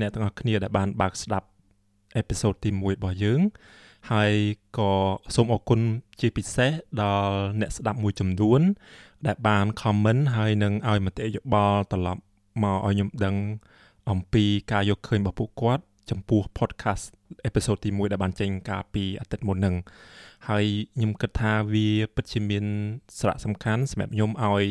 អ្នកទាំងអស់គ្នាដែលបានបើកស្ដាប់អេពីសូតទី1របស់យើង ហើយក៏សូមអរគុណជាពិសេសដល់អ្នកស្ដាប់មួយចំនួន ដែលបាន comment ហើយនឹងឲ្យមតិយោបល់ត្រឡប់មកឲ្យខ្ញុំដឹង អំពីការយកឃើញរបស់ពួកគាត់ចំពោះ podcast អេពីសូតទី1ដែលបានចេញកាលពីអាទិត្យមុនហ្នឹងហើយខ្ញុំគិតថាវាពិតជាមានសារៈសំខាន់សម្រាប់ខ្ញុំឲ្យ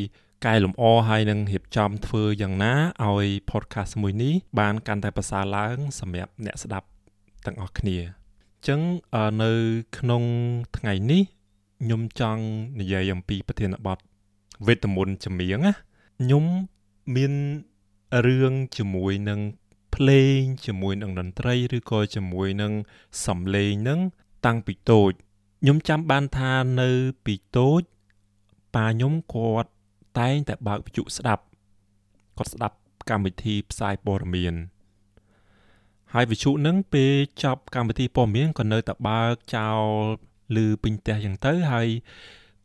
កែលម្អហើយនឹងរៀបចំធ្វើយ៉ាងណាឲ្យ podcast មួយនេះបានកាន់តែប្រសើរឡើងសម្រាប់អ្នកស្ដាប់ទាំងអស់គ្នាអញ្ចឹងនៅក្នុងថ្ងៃនេះខ្ញុំចង់និយាយអំពីប្រធានបទវេទមន្តចម្រៀងណាខ្ញុំមានរឿងជាមួយនឹងភ្លេងជាមួយនឹងតន្ត្រីឬក៏ជាមួយនឹងសំឡេងនឹងតាំងពីតូចខ្ញុំចាំបានថានៅពីតូចប៉ាខ្ញុំគាត់ តែងតែបើកវិទ្យុស្ដាប់គាត់ស្ដាប់កម្មវិធីផ្សាយព័ត៌មានហើយវិទ្យុនឹងពេលចប់កម្មវិធីព័ត៌មានក៏នៅតែបើកចោលឬពេញផ្ទះយ៉ាងទៅហើយ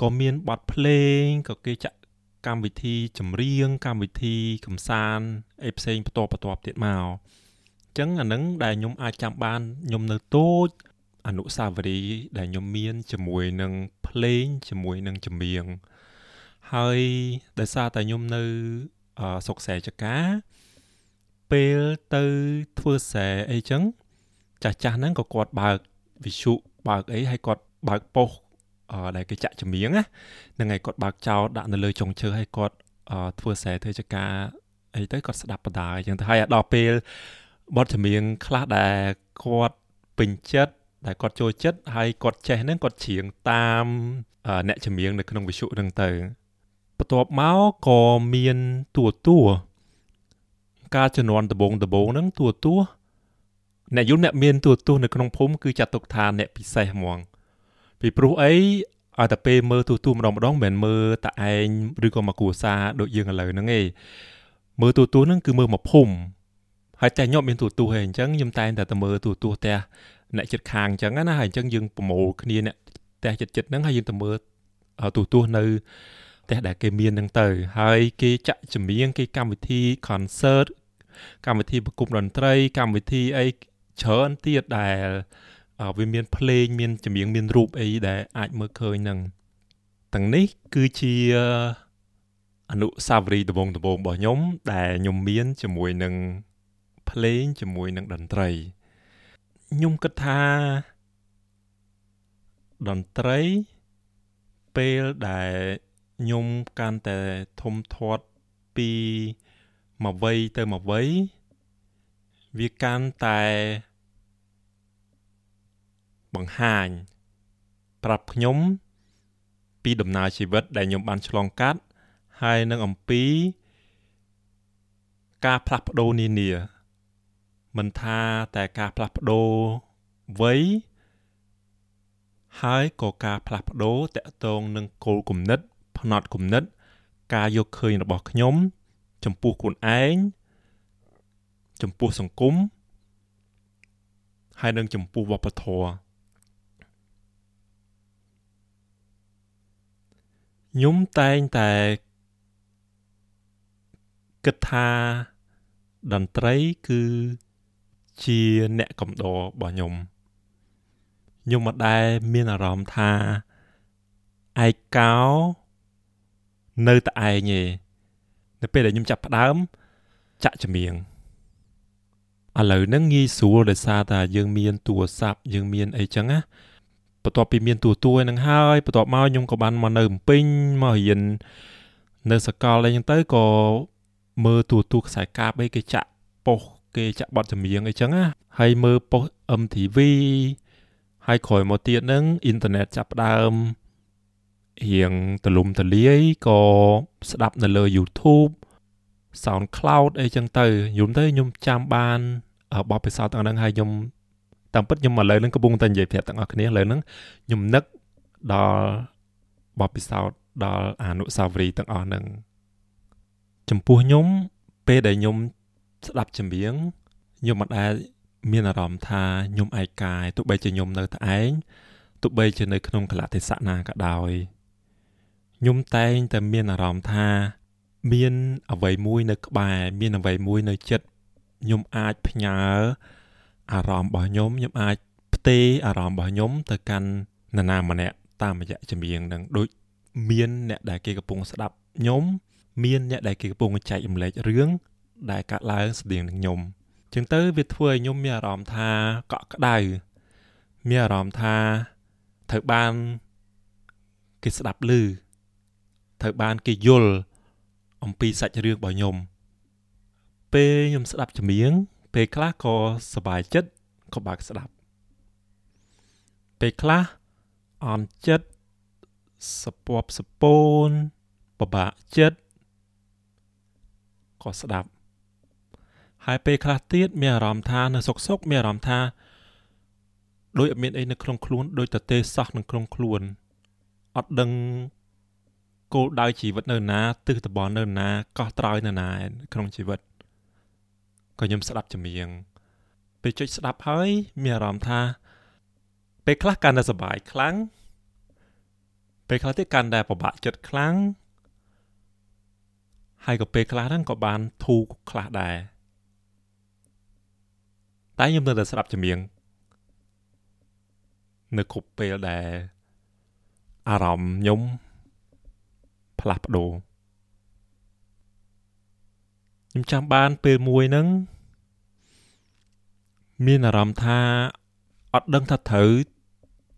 ក៏មានបទភ្លេងក៏គេចាក់កម្មវិធីចម្រៀងកម្មវិធីកំសាន្តអីផ្សេងបន្តបន្ទាប់ទៀតមកអញ្ចឹងអានឹងដែលខ្ញុំអាចចាំបានខ្ញុំនៅតូចអនុស្សាវរីយ៍ដែលខ្ញុំមានជាមួយនឹងភ្លេងជាមួយនឹងចម្រៀង ហើយដោយសារតែខ្ញុំនៅសុកស្រែចកាពេលទៅធ្វើស្រែអីចឹងចាស់ចាស់ហ្នឹងក៏គាត់បើកវិសុបើកអីហើយគាត់បើកប៉ុស្តិ៍ដែលគេចាក់ចម្រៀងណាហ្នឹងហើយគាត់បើកចោលដាក់នៅលើចុងឈើហើយគាត់ធ្វើស្រែធ្វើចកាអីទៅគាត់ស្ដាប់បដាអញ្ចឹងទៅហើយដល់ពេលបទចម្រៀងខ្លះដែលគាត់ពេញចិត្តដែលគាត់ចូលចិត្តហើយគាត់ចេះហ្នឹងគាត់ច្រៀងតាមអ្នកចម្រៀងនៅក្នុងវិសុហ្នឹងទៅ បន្ទាប់មកក៏មានទួទួការជំនាន់ដំបងដំបងហ្នឹងទួទួអ្នកយល់អ្នកមានទួទួនៅក្នុងភូមិគឺចាត់ទុកថាអ្នកពិសេសហ្មង ពីព្រោះអីឲ្យតែពេលមើលទូទួលម្ដងម្ដងមិនមែនមើលតែឯងឬក៏មកគ្រួសារដូចយើងឥឡូវហ្នឹងឯងមើលទូទួលហ្នឹងគឺមើលមកភូមិហើយតែញាប់មានទូទួហេអញ្ចឹងខ្ញុំតែងតែទៅមើលទូទួផ្ទះអ្នកចិត្តខាងអញ្ចឹងណាហើយអញ្ចឹងយើងប្រមូលគ្នាអ្នកផ្ទះចិត្តចិត្តហ្នឹងហើយយើងទៅមើលទូទួនៅ ផ្ទះដែលគេមានហ្នឹងទៅ ហើយគេចាក់ចម្រៀងគេកម្មវិធី concert កម្មវិធីប្រគំតន្ត្រី កម្មវិធីអីច្រើនទៀតដែលវាមានភ្លេងមានចម្រៀងមានរូបអីដែលអាចមើលឃើញហ្នឹងទាំងនេះគឺជាអនុស្សាវរីយ៍ដំបងដំបងរបស់ខ្ញុំ ដែលខ្ញុំមានជាមួយនឹងភ្លេងជាមួយនឹងតន្ត្រីខ្ញុំគិតថាតន្ត្រីពេលដែលខ្ញុំកាន់តែធំធាត់ពីមួយវ័យទៅមួយវ័យវាកាន់តែបង្ហាញប្រាប់ខ្ញុំពីដំណើរជីវិតដែលខ្ញុំបានឆ្លងកាត់ហើយនឹងអំពីការផ្លាស់ប្ដូរនានាមិនថាតែការផ្លាស់ប្ដូរវ័យហើយក៏ការផ្លាស់ប្ដូរតកតងនឹងគោលគំនិត ផ្នត់គំនិត ការយកឃើញរបស់ខ្ញុំ ចំពោះខ្លួនឯងចំពោះសង្គមហើយនឹងចំពោះវប្បធម៌ខ្ញុំតែងតែគិតថាតន្ត្រីគឺជាអ្នកកំដររបស់ខ្ញុំខ្ញុំមិនដែលមានអារម្មណ៍ថាឯកោ នៅតែឯងទេនៅពេលដែលខ្ញុំចាប់ផ្ដើមចាក់ចម្រៀងឥឡូវហ្នឹងងាយស្រួលដោយសារតែយើងមានទូរស័ព្ទយើងមានអីចឹងណាបន្ទាប់ពីមានទូទួហ្នឹងហើយបន្ទាប់មកខ្ញុំក៏បានមកនៅភ្នំពេញមករៀននៅសកលអីចឹងទៅក៏មើលទូទួខ្សែកាបអីគេចាក់ប៉ុស្គេចាក់បទចម្រៀងអីចឹងណាហើយមើលប៉ុស្ MTV ហើយក្រោយមកទៀតហ្នឹងអ៊ីនធឺណិតចាប់ដើម រៀងទលំទលាយក៏ស្ដាប់នៅលើ YouTube SoundCloud អីចឹងទៅយំទៅខ្ញុំចាំបានបបពិសោធន៍ទាំងហ្នឹងហើយខ្ញុំតាមពិតខ្ញុំឥឡូវហ្នឹងកំពុងតែនិយាយប្រាប់ទាំងអស់គ្នាឥឡូវហ្នឹងខ្ញុំនឹកដល់បបពិសោធន៍ដល់អនុស្សាវរីយ៍ទាំងអស់ហ្នឹងចំពោះខ្ញុំពេលដែលខ្ញុំស្ដាប់ចម្រៀងខ្ញុំមិនដែលមានអារម្មណ៍ថាខ្ញុំឯកាយទោះបីជាខ្ញុំនៅតែឯងទោះបីជានៅក្នុងកលៈទេសៈណាក៏ដោយ ខ្ញុំតែងតែមានអារម្មណ៍ថា មានអ្វីមួយនៅក្បែរមានអ្វីមួយនៅចិត្តខ្ញុំអាចផ្ញើអារម្មណ៍របស់ខ្ញុំខ្ញុំអាចផ្ទេរអារម្មណ៍របស់ខ្ញុំទៅកាន់នរណាម្នាក់តាមរយៈចម្រៀងនឹងដូចមានអ្នកដែលគេកំពុងស្ដាប់ខ្ញុំមានអ្នកដែលគេកំពុងចែករំលែករឿងដែលកាត់ឡើងស្តៀងនឹងខ្ញុំចឹងទៅវាធ្វើឲ្យខ្ញុំមានអារម្មណ៍ថាកក់ក្ដៅមានអារម្មណ៍ថាត្រូវបានគេស្ដាប់ឮ ត្រូវបានគេយល់អំពីសាច់រឿងរបស់ខ្ញុំពេលខ្ញុំស្ដាប់ចម្រៀង ពេលខ្លះក៏សប្បាយចិត្តក៏បើកស្ដាប់ពេលខ្លះអន់ចិត្តសពពសពូនពិបាកចិត្តក៏ស្ដាប់ហើយពេលខ្លះទៀតមានអារម្មណ៍ថានៅសុកសុកមានអារម្មណ៍ថាដូចអត់មានអីនៅក្នុងខ្លួនដូចតទេសោះនៅក្នុងខ្លួនអត់ដឹង គោលដៅជីវិតនៅណាទិសដៅនៅណាកោះត្រោយនៅណាក្នុងជីវិតក៏ខ្ញុំស្ដាប់ចម្រៀងពេលចុចស្ដាប់ហើយមានអារម្មណ៍ថា ពេលខ្លះកាន់តែសប្បាយខ្លាំងពេលខ្លះទៀតកាន់តែពិបាកចិត្តខ្លាំងហើយក៏ពេលខ្លះហ្នឹងក៏បានធូរខ្លះដែរតែខ្ញុំនៅតែស្ដាប់ចម្រៀងនៅគ្រប់ពេលដែលអារម្មណ៍ខ្ញុំ ផ្លាស់ប្ដូរខ្ញុំចាំបានពេលមួយហ្នឹងមានអារម្មណ៍ថាអត់ដឹងថាត្រូវ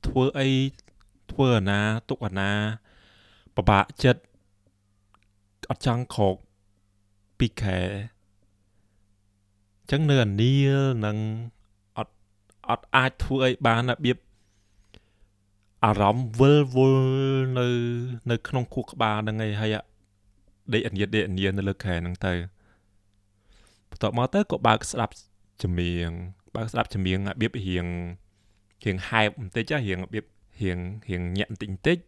ធ្វើអីធ្វើអាណាទុកអាណាពិបាកចិត្តអត់ចង់ក្រោកពីខែអញ្ចឹងនៅអានីលនឹងអត់អត់អាចធ្វើអីបានរបៀប អារម្មណ៍វិលវល់នៅនៅក្នុងខួរក្បាលហ្នឹងឯងហើយដេកអញាតដេកអញានៅលើខែហ្នឹងទៅបន្ទាប់មកទៅក៏បើកស្ដាប់ចម្រៀងបើកស្ដាប់ចម្រៀងរបៀបរៀងរៀងហែបបន្តិចរៀងរបៀបរៀងរៀងញាក់បន្តិចបន្តិច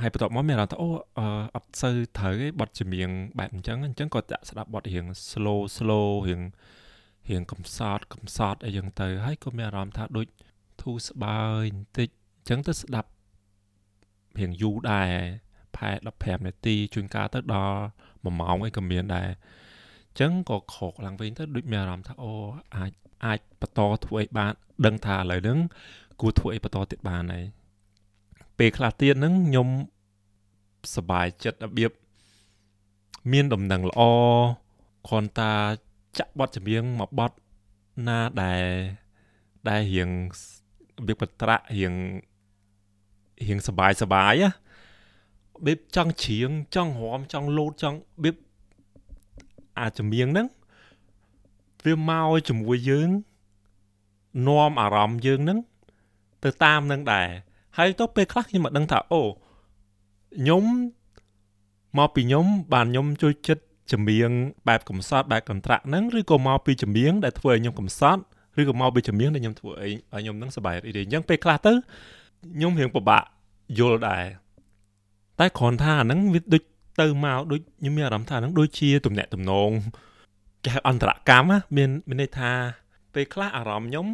ហើយបន្ទាប់មកមានអារម្មណ៍ថាអូអត់សូវត្រូវទេបទចម្រៀងបែបអញ្ចឹងអញ្ចឹងក៏ដាក់ស្ដាប់បទរៀង slow slow រៀងរៀងកំសត់កំសត់អីចឹងទៅហើយក៏មានអារម្មណ៍ថាដូចធូរស្បើយបន្តិចអញ្ចឹងទៅស្ដាប់ រៀងយូរដែរផែ15នាទីជួនកាលទៅដល់1ម៉ោងអីក៏មានដែរអញ្ចឹងក៏ក្រោកឡើងវិញទៅដូចមានអារម្មណ៍ថាអូអាចអាចបន្តធ្វើអីបានដឹងថាឥឡូវហ្នឹងគួរធ្វើអីបន្តទៀតបានហើយពេលខ្លះទៀតហ្នឹងខ្ញុំសบายចិត្តរបៀបមានដំណឹងល្អគ្រាន់តែចាក់បទចម្រៀងមួយបទណាដែលដែលរៀងរបៀបបត្រាក់រៀង រៀងសបាយសបាយណាបៀបចង់ច្រៀងចង់រំចង់លោតចង់បៀបអាចម្រៀងហ្នឹងវាមកជាមួយយើងនាំអារម្មណ៍យើងហ្នឹងទៅតាមនឹងដែរហើយទៅពេលខ្លះខ្ញុំមកដឹងថាអូខ្ញុំមកពីខ្ញុំបានខ្ញុំជួយចិត្តចម្រៀងបែបកំសត់បែបកន្ត្រាក់ហ្នឹងឬក៏មកពីចម្រៀងដែលធ្វើឲ្យខ្ញុំកំសត់ឬក៏មកពីចម្រៀងដែលខ្ញុំធ្វើអីឲ្យខ្ញុំនឹងសប្បាយរីករាយអញ្ចឹងពេលខ្លះទៅ ខ្ញុំរៀងពិបាកយល់ដែរតែគ្រាន់ថាអាហ្នឹងវាដូចទៅមកដូចខ្ញុំមានអារម្មណ៍ថាហ្នឹងដូចជាទំនាក់ទំនងគេហៅអន្តរកម្មមានមានន័យថាពេលខ្លះអារម្មណ៍ខ្ញុំ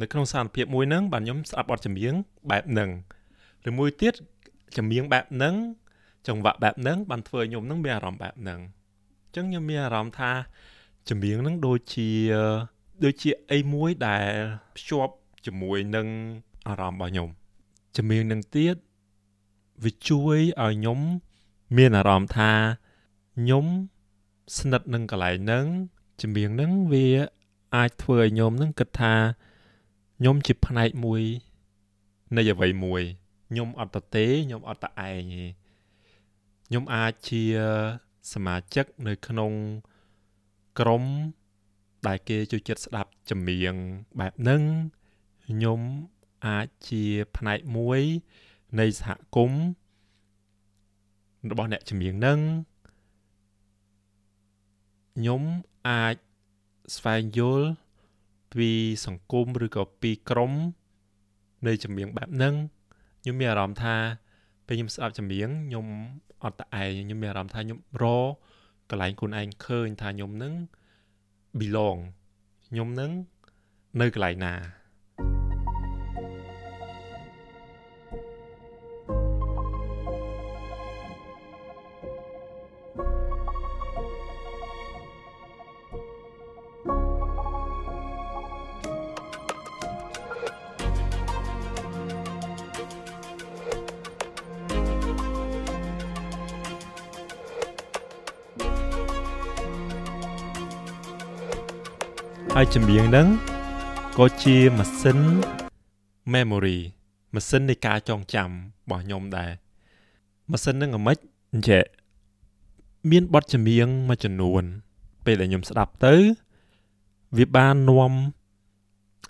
នៅក្នុងស្ថានភាពមួយហ្នឹងបាទខ្ញុំស្ដាប់បទចម្រៀងបែបហ្នឹងឬមួយទៀតចម្រៀងបែបហ្នឹងចង្វាក់បែបហ្នឹងបានធ្វើឲ្យខ្ញុំហ្នឹងមានអារម្មណ៍បែបហ្នឹងអញ្ចឹងខ្ញុំមានអារម្មណ៍ថាចម្រៀងហ្នឹងដូចជាដូចជាអីមួយដែលភ្ជាប់ជាមួយនឹងអារម្មណ៍របស់ខ្ញុំ ចម្រៀងនឹងទៀតវាជួយឲ្យខ្ញុំមានអារម្មណ៍ថាខ្ញុំស្និទ្ធនឹងកន្លែងហ្នឹងចម្រៀងហ្នឹងវាអាចធ្វើឲ្យខ្ញុំហ្នឹងគិតថាខ្ញុំជាផ្នែកមួយនៃអ្វីមួយខ្ញុំអត់តទេខ្ញុំអត់តឯងទេខ្ញុំអាចជាសមាជិកនៅក្នុងក្រុមដែលគេជួយចិត្តស្ដាប់ចម្រៀងបែបហ្នឹងខ្ញុំ អាចជាផ្នែកមួយនៃសហគមន៍របស់អ្នកចម្រៀងហ្នឹងខ្ញុំអាចស្វែងយល់ពីសង្គមឬក៏ពីក្រុមនៃចម្រៀងបែបហ្នឹងខ្ញុំមានអារម្មណ៍ថាពេលខ្ញុំស្ដាប់ចម្រៀងខ្ញុំអត់តែឯងខ្ញុំមានអារម្មណ៍ថាខ្ញុំរកន្លែងខ្លួនឯងឃើញថាខ្ញុំនឹង belong ខ្ញុំនឹងនៅកន្លែងណា ចម្រៀងហ្នឹងក៏ជាម៉ាស៊ីន memory ម៉ាស៊ីននៃការចងចាំរបស់ខ្ញុំដែរម៉ាស៊ីនហ្នឹងអាម៉េចអញ្ចឹងមានបទចម្រៀងមួយចំនួន ពេលដែលខ្ញុំស្ដាប់ទៅ វាបាននាំ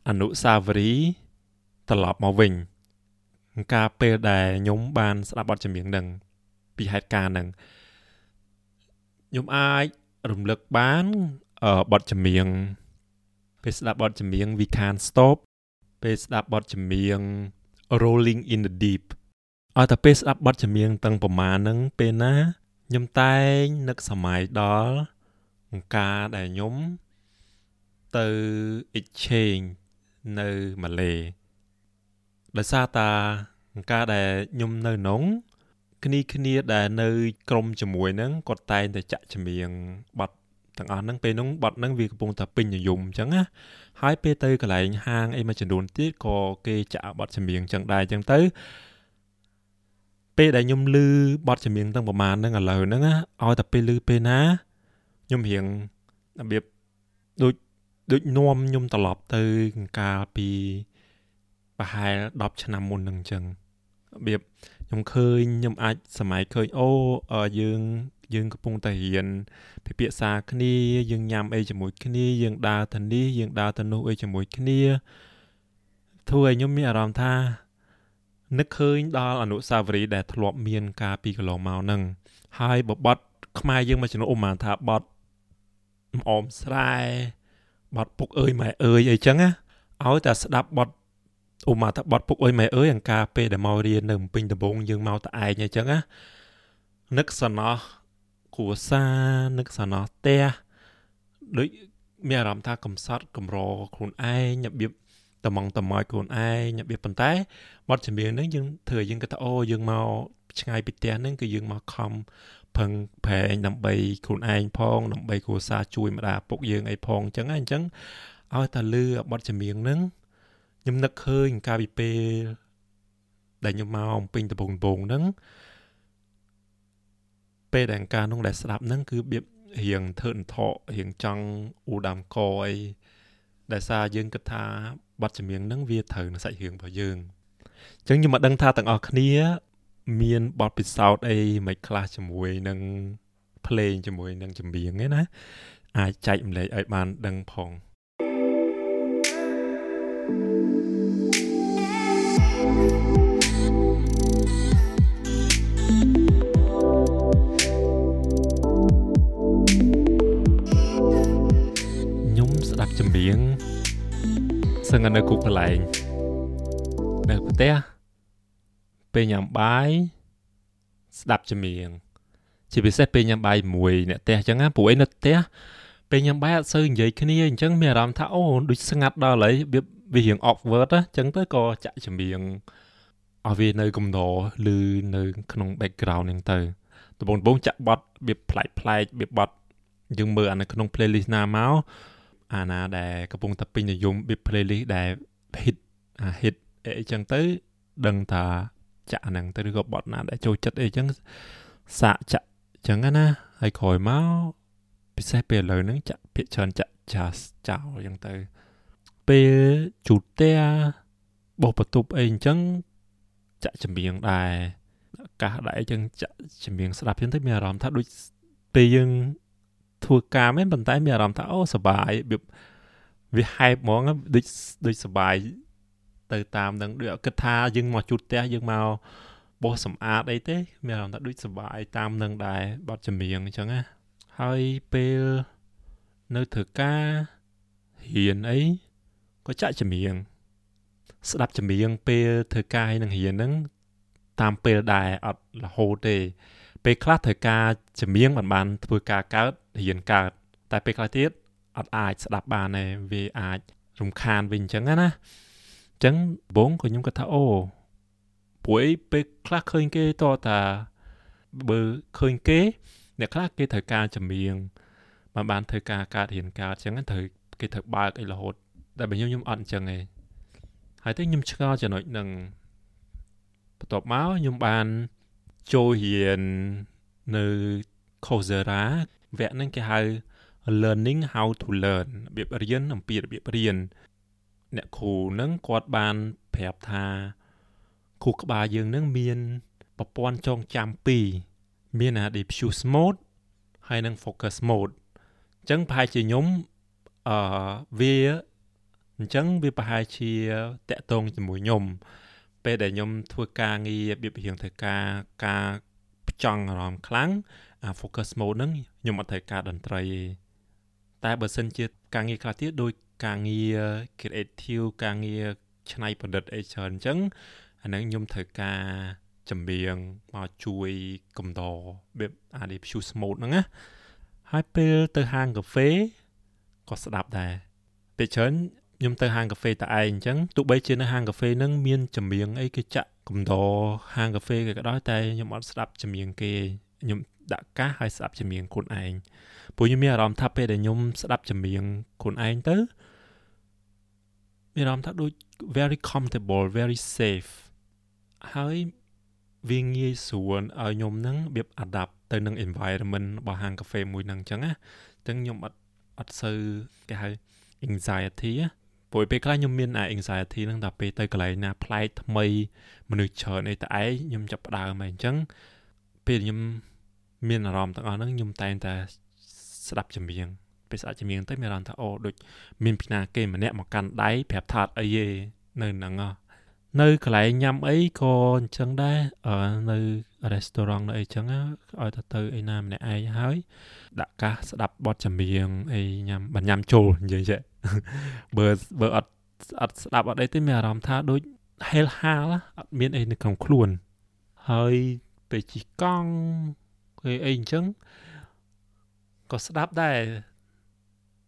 អនុសាវរីយ៍ត្រឡប់មកវិញការពេលដែលខ្ញុំបានស្ដាប់បទចម្រៀងហ្នឹងពីហេតុការណ៍ហ្នឹងខ្ញុំអាចរំលឹកបានបទចម្រៀង ពេលស្ដាប់បទចម្រៀង We Can't Stop ពេលស្ដាប់បទចម្រៀង Rolling in the Deep ឲ្យតែពេលស្ដាប់បទចម្រៀងទាំងប្រមាណហ្នឹងពេលណាខ្ញុំតែងនឹកសម័យដល់ការដែលខ្ញុំទៅ exchange នៅម៉ាឡេដោយសារតាការដែលខ្ញុំនៅនងគ្នាគ្នាដែលនៅ ក្រុមជាមួយនឹងគាត់តែងតែចាក់ចម្រៀងបទ ទាំងអស់ហ្នឹងពេលហ្នឹងបត់ហ្នឹងវាកំពុងតែពេញនិយមអញ្ចឹងណាហើយពេលទៅកន្លែងហាងអីមួយចំនួនទៀតក៏គេចាក់បត់ចម្រៀងអញ្ចឹងដែរអញ្ចឹងទៅពេលដែលខ្ញុំឮបទចម្រៀងទាំងប្រមាណហ្នឹងឥឡូវហ្នឹងឲ្យតែពេលឮពេលណាខ្ញុំរៀងរបៀបដូចដូចនាំខ្ញុំត្រឡប់ទៅកាលពីប្រហែល10ឆ្នាំមុនហ្នឹងអញ្ចឹងរបៀបខ្ញុំឃើញខ្ញុំអាចសម័យឃើញអូយើង យើងកំពុងតែរៀនពិភាក្សាគ្នាយើងញ៉ាំអីជាមួយគ្នាយើងដើរទៅនេះយើងដើរទៅនោះអីជាមួយគ្នាធ្វើឲ្យខ្ញុំមានអារម្មណ៍ថានឹកឃើញដល់អនុស្សាវរីយ៍ដែលធ្លាប់មានកាលពីកន្លងមកហ្នឹងហើយបបត់ខ្មែរយើងមួយចំនួនឧមាថាបត់អមស្រែបត់ពុកអើយម៉ែអើយអីចឹងណាឲ្យតែស្ដាប់បត់ឧមាថាបត់ពុកអើយម៉ែអើយអង្ការពេលដែលមករៀននៅភ្នំពេញដំបងយើងមកតែឯងអញ្ចឹងណានឹកសំណោះ គ្រួសារនឹកសំណោះផ្ទះដូចមានអារម្មណ៍ថាកំសត់កំរខ្លួនឯងរបៀបតំងតំយខ្លួនឯងរបៀបប៉ុន្តែបទចម្រៀងហ្នឹងយើងធ្វើឲ្យយើងគិតថាអូយើងមកឆ្ងាយពីផ្ទះហ្នឹងគឺយើងមកខំផឹងប្រែងដើម្បីខ្លួនឯងផងដើម្បីគ្រួសារជួយម្ដាយពុកយើងអីផងអញ្ចឹងអញ្ចឹងឲ្យតែលឺបទចម្រៀងហ្នឹងខ្ញុំនឹកឃើញកាលពីពេលដែលខ្ញុំមកអំពេញដំបងដំបងហ្នឹង ពេលដែលការនោះដែលស្ដាប់ហ្នឹងគឺបៀបរៀងធ្វើអន្ថករៀងចង់អ៊ូដាំកអីដែលសារយើងគិតថាបទចម្រៀងហ្នឹងវាត្រូវនឹងសាច់រឿងរបស់យើងអញ្ចឹងខ្ញុំមិនដឹងថាទាំងអស់គ្នា មានបទពិសោធន៍អីមិនខ្លះជាមួយនឹងភ្លេងជាមួយនឹងចម្រៀងឯណាអាចចែករំលែកឲ្យបានដឹងផង រៀងសឹងនៅគុកកន្លែងនៅផ្ទះពេលញ៉ាំបាយស្ដាប់ចម្រៀងជាពិសេសពេលញ៉ាំបាយមួយអ្នកផ្ទះអញ្ចឹងណាព្រោះអីនៅផ្ទះពេលញ៉ាំបាយអត់សូវនិយាយគ្នាអញ្ចឹងមានអារម្មណ៍ថាអូដូចស្ងាត់ដល់ហើយវាវារៀង awkward អញ្ចឹងទៅក៏ចាក់ចម្រៀងឲ្យវានៅកំដរឬនៅក្នុង background ហ្នឹងទៅដំបូងដំបូងចាក់បត់វាប្លែកប្លែកវាបត់យើងមើលអានៅក្នុង playlist ណាមក អាណាដែលកំពុងតែពេញនិយម big playlist ដែល hit អា hit អីចឹងទៅដឹងថាចាក់ហ្នឹងទៅឬក៏បត់ណាដែលចូលចិត្តអីចឹងសាកចាក់ចឹងណាហើយក្រោយមកពិសេសពេលឥឡូវហ្នឹងចាក់ភាកច្រើនចាក់ jazz ចោលចឹងទៅពេលជូតផ្ទះបោះបន្ទប់អីអញ្ចឹងចាក់ចម្រៀងដែរអាកាសដែរអញ្ចឹងចាក់ចម្រៀងស្ដាប់ចឹងទៅមានអារម្មណ៍ថាដូចពេលយើង ធ្វើការមែនប៉ុន្តែមានអារម្មណ៍ថាអូសបាយវាវាហែបហ្មងដូចដូចសបាយទៅតាមនឹងដូចគិតថាយើងមកជួតផ្ទះយើងមកបោះសម្អាតអីទេ មានអារម្មណ៍ថាដូចសបាយតាមនឹងដែរបត់ចម្រៀងអញ្ចឹងណាហើយពេលនៅធ្វើការរៀនអីក៏ចាក់ចម្រៀងស្ដាប់ចម្រៀងពេលធ្វើការនឹងរៀនហ្នឹងតាមពេលដែរអត់រហូតទេពេលខ្លះត្រូវការចម្រៀងមិនបានធ្វើការកើត រៀនកើត តែពេលខ្លះទៀតអត់អាចស្ដាប់បានទេវាអាចរំខានវិញអញ្ចឹងណាអញ្ចឹងបងក៏ខ្ញុំគាត់ថាអូព្រោះពេលខ្លះឃើញគេតតាបើឃើញគេ អ្នកខ្លះគេត្រូវការចម្រៀងមិនបានធ្វើការកើតរៀនកើតអញ្ចឹងត្រូវគេត្រូវបើកអីរហូតតែបើខ្ញុំខ្ញុំអត់អញ្ចឹងទេហើយទៅខ្ញុំឆ្ងល់ចំណុចហ្នឹងបន្ទាប់មកខ្ញុំបានចូលរៀននៅ Coursera វគ្គហ្នឹងគេហៅ learning how to learn របៀបរៀនអំពីរបៀបរៀនអ្នកគ្រូហ្នឹងគាត់បានប្រាប់ថាគ្រូក្បាលយើងហ្នឹងមានប្រព័ន្ធចងចាំពីរមានអា diffuse mode ហើយនិង focus mode អញ្ចឹងប្រហែលជាខ្ញុំអឺវាអញ្ចឹងវាប្រហែលជាតកតងជាមួយខ្ញុំពេលដែលខ្ញុំធ្វើការងាររបៀបរៀងធ្វើការការផ្ចង់អារម្មណ៍ខ្លាំង អា focus mode ហ្នឹងខ្ញុំអត់ត្រូវការតន្ត្រីទេតែបើសិនជាការងារខ្លះទៀតដូចការងារ creative ការងារច្នៃប្រឌិតអីច្រើនអញ្ចឹងអាហ្នឹងខ្ញុំត្រូវការចម្រៀងមកជួយកំដរបែបអានេះ view smooth ហ្នឹងណាហើយពេលទៅហាងកាហ្វេក៏ស្ដាប់ដែរពេលច្រើនខ្ញុំទៅហាងកាហ្វេតែឯងអញ្ចឹងទោះបីជានៅហាងកាហ្វេហ្នឹងមានចម្រៀងអីគេចាក់កំដរហាងកាហ្វេគេក៏ដោយតែខ្ញុំអត់ស្ដាប់ចម្រៀងគេខ្ញុំ ដាក់កាសហើយស្ដាប់ចម្រៀងខ្លួនឯងព្រោះខ្ញុំមានអារម្មណ៍ថាពេលដែលខ្ញុំស្ដាប់ចម្រៀងខ្លួនឯងទៅមានអារម្មណ៍ថាដូច very comfortable very safe ហើយវាងាយស្រួលឲ្យខ្ញុំនឹងរបៀប adapt ទៅនឹង environment របស់ហាងកាហ្វេមួយហ្នឹងអញ្ចឹងណាអញ្ចឹងខ្ញុំអត់អត់សូវគេហៅ anxiety ព្រោះពេលខ្លះខ្ញុំមានអា anxiety ហ្នឹងដល់ពេលទៅកន្លែងណាប្លែកថ្មីមនុស្សច្រើនអីតែឯងខ្ញុំចាប់ផ្ដើមហើយអញ្ចឹងពេលខ្ញុំ មានអារម្មណ៍ទាំងអស់ហ្នឹងខ្ញុំតែងតែស្ដាប់ចម្រៀងពេលស្ដាប់ចម្រៀងទៅមានអារម្មណ៍ថាអូដូចមានពីណាគេម្នាក់មកកាន់ដៃប្រាប់ថាអីទេនៅហ្នឹងនៅកន្លែងញ៉ាំអីក៏អញ្ចឹងដែរនៅ restaurant នៅអីចឹងឲ្យទៅទៅឯណាម្នាក់ឯងហើយដាក់កាសស្ដាប់បទចម្រៀងអីញ៉ាំបាញ់ញ៉ាំចូលនិយាយចេះបើបើអត់អត់ស្ដាប់អត់អីទេមានអារម្មណ៍ថាដូចហេលហាលអត់មានអីនៅក្នុងខ្លួនហើយពេលជិះកង់ គេអីអញ្ចឹងក៏ស្ដាប់ដែរ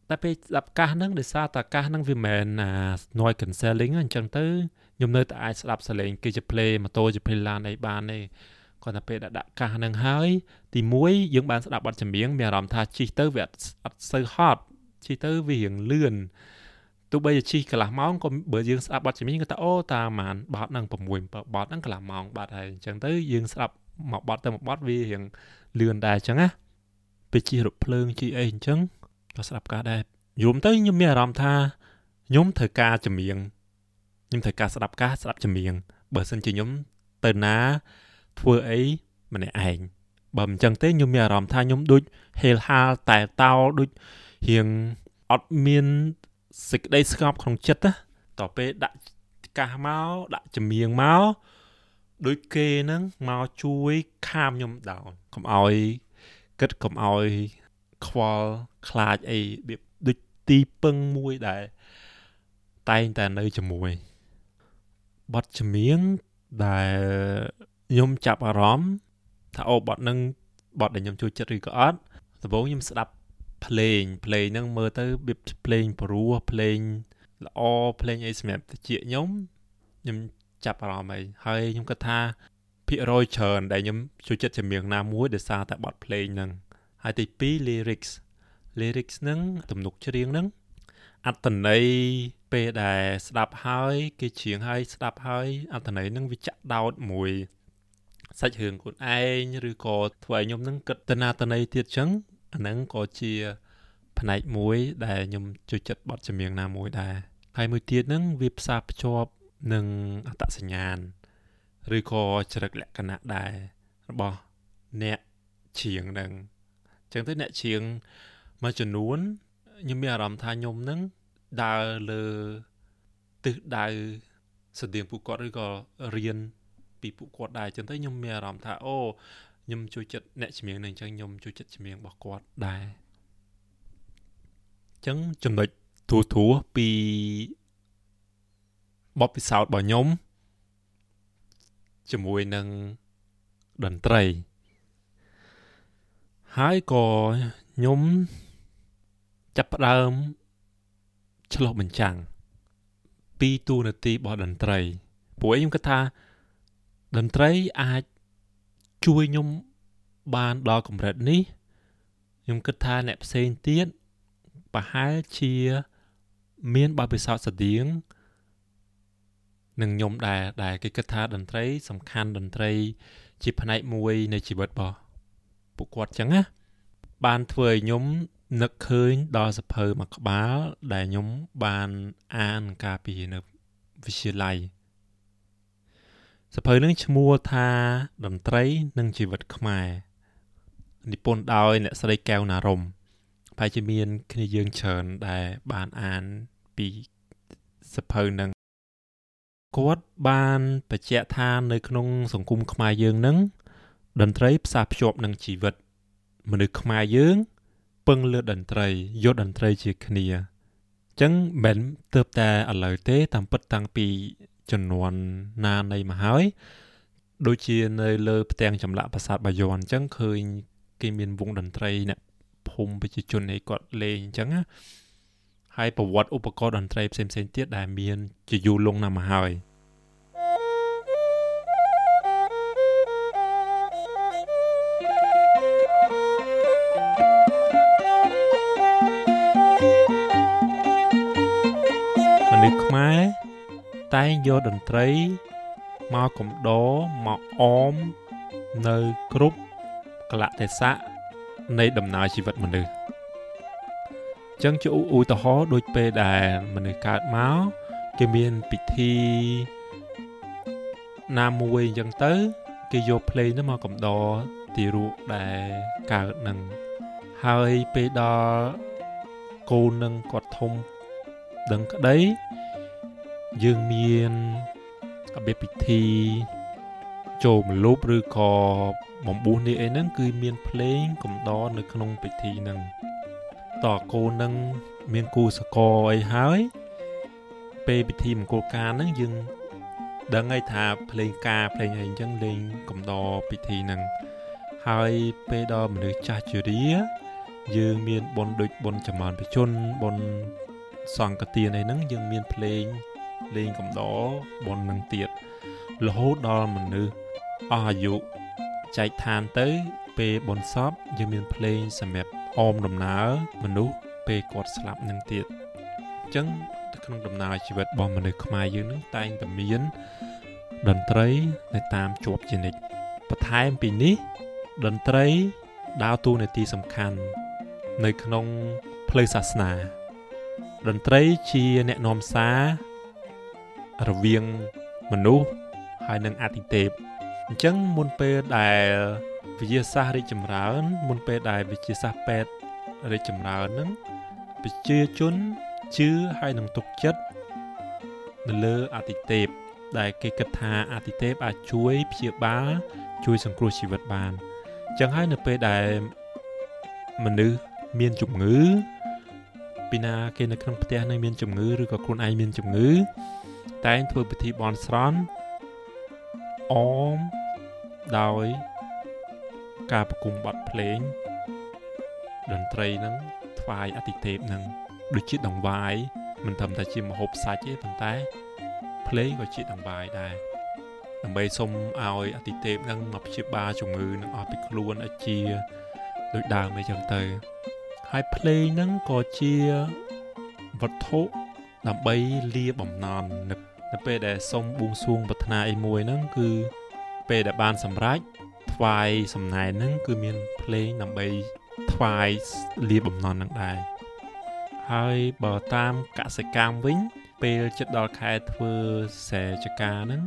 តែពេលស្ដាប់កាសហ្នឹងដោយសារតែកាសហ្នឹងវាមិនមែនអា noise cancelling អញ្ចឹងទៅខ្ញុំនៅតែអាចស្ដាប់សលេងគេជា play ម៉ូតូជា play ឡានអីបានទេគាត់តែពេលដាក់កាសហ្នឹងហើយទី1យើងបានស្ដាប់បទចម្រៀងមានអារម្មណ៍ថាជិះទៅវាអត់សូវហត់ជិះទៅវារៀងលឿនទោះបីជាជិះកន្លះម៉ោងក៏បើយើងស្ដាប់បទចម្រៀងក៏ថាអូតាម៉ានបទហ្នឹង6 7បទហ្នឹងកន្លះម៉ោងបាត់ហើយអញ្ចឹងទៅយើងស្ដាប់ មួយបទទៅមួយបទវារៀងលឿនដែរអញ្ចឹងណាពេលជិះរថភ្លើងជិះអីអញ្ចឹងក៏ស្ដាប់ការដែរយល់ទៅខ្ញុំមានអារម្មណ៍ថាខ្ញុំត្រូវការចម្រៀងខ្ញុំត្រូវការស្ដាប់ការស្ដាប់ចម្រៀងបើសិនជាខ្ញុំទៅណាធ្វើអីម្នាក់ឯងបើមិនចឹងទេខ្ញុំមានអារម្មណ៍ថាខ្ញុំដូចហេលហាលតែតោដូចរៀងអត់មានសេចក្តីស្ងប់ក្នុងចិត្តណាតទៅពេលដាក់កាសមកដាក់ចម្រៀងមក ដូចគេហ្នឹងមកជួយខាមខ្ញុំដោនកុំឲ្យគិតកុំឲ្យខ្វល់ខ្លាចអីដូចទីពឹងមួយដែលតែងតែនៅជាមួយបទចម្រៀងដែលខ្ញុំចាប់អារម្មណ៍ថាអូបទនឹងបទដែលខ្ញុំចូលចិត្តឬក៏អត់ដំបូងខ្ញុំស្ដាប់ភ្លេងភ្លេងហ្នឹងមើលទៅវាភ្លេងព្រោះភ្លេងល្អភ្លេងអីសម្រាប់តិចខ្ញុំខ្ញុំ ចាប់អារម្មណ៍អីហើយខ្ញុំគិតថាភាគរយច្រើនដែលខ្ញុំចូលចិត្តចម្រៀងណាមួយដោយសារតែបទភ្លេងហ្នឹងហើយទី2 lyrics lyrics ហ្នឹងទំនុកច្រៀងហ្នឹងអត្តន័យពេលដែលស្ដាប់ហើយគេច្រៀងហើយស្ដាប់ហើយអត្ថន័យនឹងវាចាក់ដោតមួយសាច់រឿងខ្លួនឯងឬក៏ធ្វើឲ្យខ្ញុំនឹងគិតទៅណាទៅណីទៀតចឹងអាហ្នឹងក៏ជាផ្នែកមួយដែលខ្ញុំចូលចិត្តបទចម្រៀងណាមួយដែរហើយមួយទៀតហ្នឹងវាផ្សារភ្ជាប់ នឹងអត្តសញ្ញាណឬក៏ចរិតលក្ខណៈដែររបស់អ្នកច្រៀងហ្នឹងអញ្ចឹងទៅអ្នកច្រៀងមួយចំនួនខ្ញុំមានអារម្មណ៍ថាខ្ញុំនឹងដើរលើទិសដៅស្តៀងពួកគាត់ឬក៏រៀនពីពួកគាត់ដែរចឹងទៅខ្ញុំមានអារម្មណ៍ថាអូខ្ញុំជួយចិត្តអ្នកជំនាញនឹងអញ្ចឹងខ្ញុំជួយចិត្តជំនាញរបស់គាត់ដែរអញ្ចឹងចំណុចទូទួពី បបពិសោធន៍របស់ខ្ញុំជាមួយនឹងតន្ត្រីហើយក៏ខ្ញុំចាប់ផ្ដើមឆ្លោះបញ្ចាំងពីទូនាទីរបស់តន្ត្រីព្រោះខ្ញុំគិតថាតន្ត្រីអាចជួយខ្ញុំបានដល់កម្រិតនេះខ្ញុំគិតថាអ្នកផ្សេងទៀតប្រហែលជា មានបទពិសោធន៍ស្តៀង នឹងខ្ញុំដែរដែលគេគិតថាតន្ត្រីសំខាន់តន្ត្រី ជាផ្នែកមួយនៃជីវិតរបស់ពួកគាត់ចឹងណាបានធ្វើឲ្យខ្ញុំនឹកឃើញដល់សភៅមួយក្បាលដែលខ្ញុំបានអានកាលពីនៅវិទ្យាល័យសភៅនឹងឈ្មោះថាតន្ត្រីនិងជីវិតខ្មែរនិពន្ធដោយអ្នកស្រីកែវណារមប្រហែលជាមានគ្នាយើងច្រើនដែលបានអានពីសភៅនឹង គាត់បានបញ្ជាក់ថានៅក្នុងសង្គមខ្មែរយើងនឹងតន្ត្រីផ្សារភ្ជាប់នឹងជីវិត មនុស្សខ្មែរយើងពឹងលើតន្ត្រីយកតន្ត្រីជាគ្នាអញ្ចឹងមិនទៅតែឥឡូវទេ តាមពិតតាំងពីចំនួនណានៃមកហើយដូចជានៅលើផ្ទាំងចម្លាក់ប្រាសាទបាយ័នអញ្ចឹងឃើញគេមានវងតន្ត្រីអ្នកភូមិប្រជាជនឯគាត់លេងអញ្ចឹងណា ហើយប្រវត្តិឧបករណ៍តន្ត្រីផ្សេងៗទៀតដែលមានជាយូរលង់ណាស់មកហើយមនុស្សខ្មែរតែងយកតន្ត្រីមកកំដរមកអមនៅគ្រប់កលៈទេសៈនៃដំណើរជីវិតមនុស្ស ចឹងជាឧទាហរណ៍ដូចពេលដែលមនុស្សកើតមកគេមានពិធីណាមួយអញ្ចឹងទៅ គេយកភ្លេងនោះមកកំដរទីរូបដែលកើតនឹងហើយពេលដល់កូននឹងគាត់ធំដឹងក្តីយើងមានរបៀបពិធីចូលមលូបឬក៏បំបួសនេះអីហ្នឹងគឺមានភ្លេងកំដរនៅក្នុងពិធីហ្នឹង តើកូននឹងមានគូសកលអីហើយ ពេលពិធីមង្គលការហ្នឹងយើងដឹងហើយថាភ្លេងការភ្លេងអីអញ្ចឹងលេងកំដរពិធីហ្នឹងហើយពេលដល់មនុស្សចាស់ជរាយើងមានបុណ្យដូចបុណ្យចម្រើនបជនបុណ្យសង្កទានអីហ្នឹងយើងមានភ្លេងលេងកំដរបននឹងទៀតរហូតដល់មនុស្សអស់អាយុចែកឋានទៅពេលបនសពយើងមានភ្លេងសម្រាប់ អមដំណើរមនុស្សពេលគាត់ស្លាប់នឹងទៀតអញ្ចឹងក្នុងដំណើរជីវិតរបស់មនុស្សខ្មែរយើងនឹងតែងតែមានតន្ត្រីនៅតាមជាប់ជានិច្ចបន្ថែមពីនេះតន្ត្រីដើរតួនាទីសំខាន់នៅក្នុងផ្លូវសាសនាតន្ត្រីជាអ្នកនាំសាររវាងមនុស្សហើយនិងអតិថិជនអញ្ចឹងមុនពេលដែល វិទ្យាសាស្ត្ររីកចម្រើន មុនពេលដែលវិទ្យាសាស្ត្រពេទ្យរីកចម្រើនហ្នឹងប្រជាជនជឿហើយនឹងទុកចិត្តនៅលើអតិថិជនដែលគេគិតថាអតិថិជនអាចជួយព្យាបាលជួយសង្គ្រោះជីវិតបានអញ្ចឹងហើយនៅពេលដែលមនុស្សមានជំងឺពីណាគេនៅក្នុងផ្ទះនឹងមានជំងឺឬក៏ខ្លួនឯងមានជំងឺតែងធ្វើពិធីបន់ស្រន់អមដោយ ការប្រគំបទភ្លេងតន្ត្រីនឹងថ្វាយអតិថេពនឹងដូចជាដង្វាយមិនត្រឹមតែជាមហូបសាច់ទេប៉ុន្តែភ្លេងក៏ជាដង្វាយដែរដើម្បីសុំឲ្យអតិថេពនឹងមកព្យាបាលជំងឺនឹងអស់ពីខ្លួនឲ្យជាដូចដើមអីចឹងទៅហើយភ្លេងនឹងក៏ជាវត្ថុដើម្បីលាបំណន់នឹកនៅពេលដែលសុំបួងសួងប្រាថ្នាអីមួយហ្នឹងគឺពេលដែលបានសម្រេច ថ្វាយសំណែនហ្នឹងគឺមានភ្លេងដើម្បីថ្វាយលាបំណន់ហ្នឹងដែរហើយបើតាមកសិកម្មវិញ ពេលចិត្តដល់ខែធ្វើសេចកាហ្នឹង